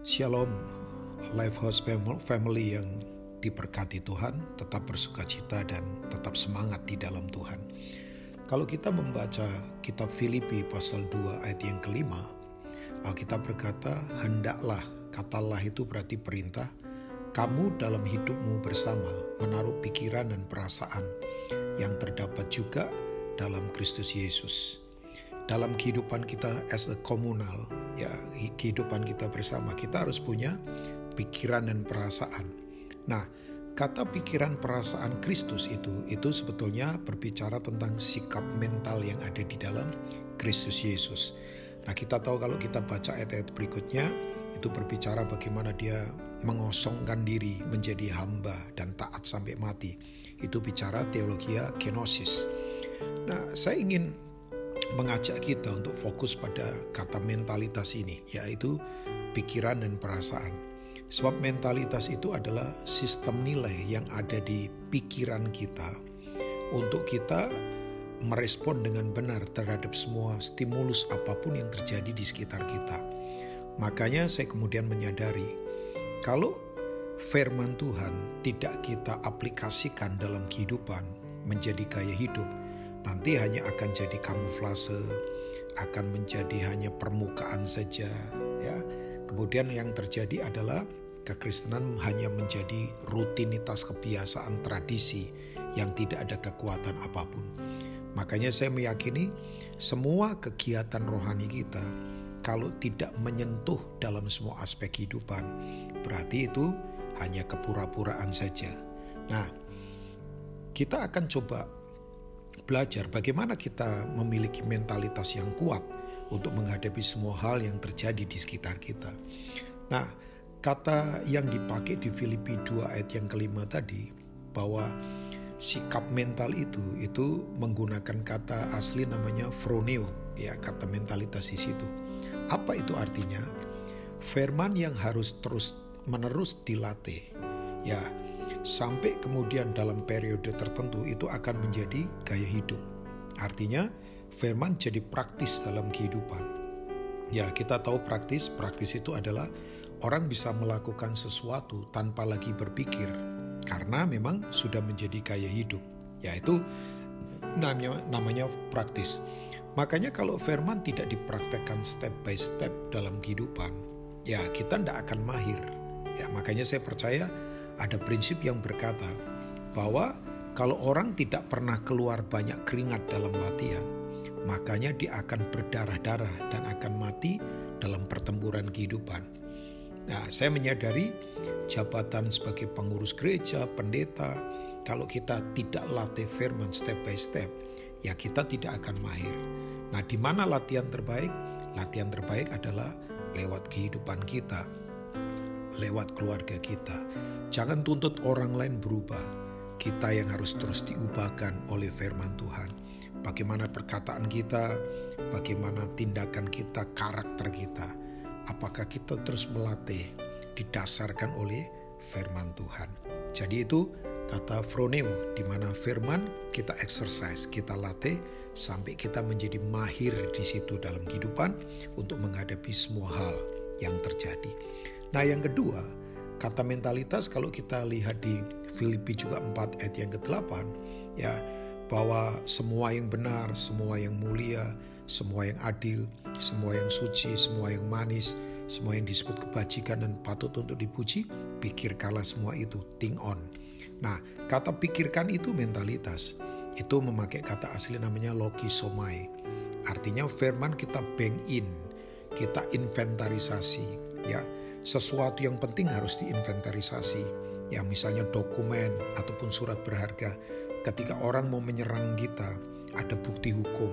Shalom, Lifehouse Family yang diberkati Tuhan, tetap bersuka cita dan tetap semangat di dalam Tuhan. Kalau kita membaca kitab Filipi pasal 2 ayat yang kelima, Alkitab berkata, Hendaklah, katalah itu berarti perintah, kamu dalam hidupmu bersama menaruh pikiran dan perasaan yang terdapat juga dalam Kristus Yesus dalam kehidupan kita as a komunal, ya kehidupan kita bersama, kita harus punya pikiran dan perasaan. Nah, kata pikiran perasaan Kristus itu itu sebetulnya berbicara tentang sikap mental yang ada di dalam Kristus Yesus. Nah, kita tahu kalau kita baca ayat-ayat berikutnya itu berbicara bagaimana dia mengosongkan diri menjadi hamba dan taat sampai mati. Itu bicara teologi kenosis. Nah, saya ingin mengajak kita untuk fokus pada kata mentalitas ini, yaitu pikiran dan perasaan. Sebab mentalitas itu adalah sistem nilai yang ada di pikiran kita untuk kita merespon dengan benar terhadap semua stimulus apa pun yang terjadi di sekitar kita. Makanya saya kemudian menyadari kalau firman Tuhan tidak kita aplikasikan dalam kehidupan menjadi gaya hidup, nanti hanya akan jadi kamuflase, akan menjadi hanya permukaan saja, ya. Kemudian yang terjadi adalah kekristenan hanya menjadi rutinitas kebiasaan tradisi yang tidak ada kekuatan apa pun. Makanya saya meyakini semua kegiatan rohani kita kalau tidak menyentuh dalam semua aspek kehidupan, berarti itu hanya kepura-puraan saja. Nah, kita akan coba belajar bagaimana kita memiliki mentalitas yang kuat untuk menghadapi semua hal yang terjadi di sekitar kita. Nah, kata yang dipakai di Filipi 2 ayat yang kelima tadi bahwa sikap mental itu itu menggunakan kata asli namanya froneo ya kata mentalitas di situ. Apa itu artinya? Firman yang harus terus menerus dilatih. Ya, sampai kemudian dalam periode tertentu itu akan menjadi gaya hidup. Artinya, firman jadi praktis dalam kehidupan. Ya, kita tahu praktis, praktis itu adalah orang bisa melakukan sesuatu tanpa lagi berpikir karena memang sudah menjadi gaya hidup. Yaitu namanya namanya praktis. Makanya kalau firman tidak dipraktekkan step by step dalam kehidupan, ya kita tidak akan mahir. Ya, makanya saya percaya ada prinsip yang berkata bahwa kalau orang tidak pernah keluar banyak keringat dalam latihan, makanya dia akan berdarah-darah dan akan mati dalam pertempuran kehidupan. Nah, saya menyadari jabatan sebagai pengurus gereja, pendeta, kalau kita tidak latih firman step by step, ya kita tidak akan mahir. Nah, di mana latihan terbaik? Latihan terbaik adalah lewat kehidupan kita, lewat keluarga kita. Jangan tuntut orang lain berubah. Kita yang harus terus diubahkan oleh firman Tuhan. Bagaimana perkataan kita, bagaimana tindakan kita, karakter kita. Apakah kita terus melatih didasarkan oleh firman Tuhan. Jadi itu kata froneo di mana firman kita exercise, kita latih sampai kita menjadi mahir di situ dalam kehidupan untuk menghadapi semua hal yang terjadi. Nah, yang kedua, Kata mentalitas kalau kita lihat di Filipi juga 4 ayat yang ke-8 ya bahwa semua yang benar, semua yang mulia, semua yang adil, semua yang suci, semua yang manis, semua yang disebut kebajikan dan patut untuk dipuji, pikirkanlah semua itu, think on. Nah, kata pikirkan itu mentalitas. Itu memakai kata asli namanya logisomai. Artinya firman kita bank in, kita inventarisasi, ya sesuatu yang penting harus diinventarisasi. Ya misalnya dokumen ataupun surat berharga. Ketika orang mau menyerang kita, ada bukti hukum.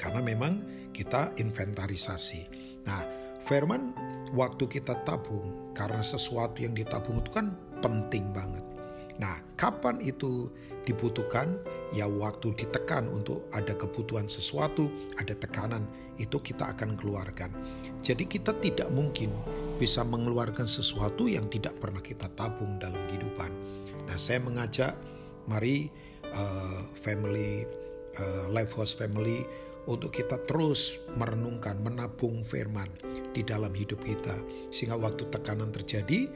Karena memang kita inventarisasi. Nah, firman waktu kita tabung, karena sesuatu yang ditabung itu kan penting banget. Nah, kapan itu dibutuhkan? Ya waktu ditekan untuk ada kebutuhan sesuatu, ada tekanan, itu kita akan keluarkan. Jadi kita tidak mungkin bisa mengeluarkan sesuatu yang tidak pernah kita tabung dalam kehidupan. Nah, saya mengajak mari uh, family uh, Life House Family untuk kita terus merenungkan, menabung firman di dalam hidup kita. Sehingga waktu tekanan terjadi,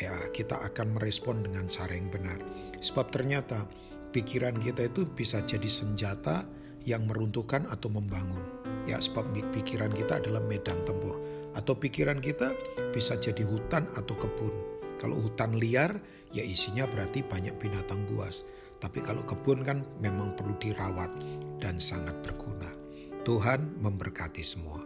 ya kita akan merespon dengan cara yang benar. Sebab ternyata pikiran kita itu bisa jadi senjata yang meruntuhkan atau membangun. Ya, sebab pikiran kita adalah medan tempur. Atau pikiran kita bisa jadi hutan atau kebun. Kalau hutan liar, ya isinya berarti banyak binatang buas. Tapi kalau kebun kan memang perlu dirawat dan sangat berguna. Tuhan memberkati semua.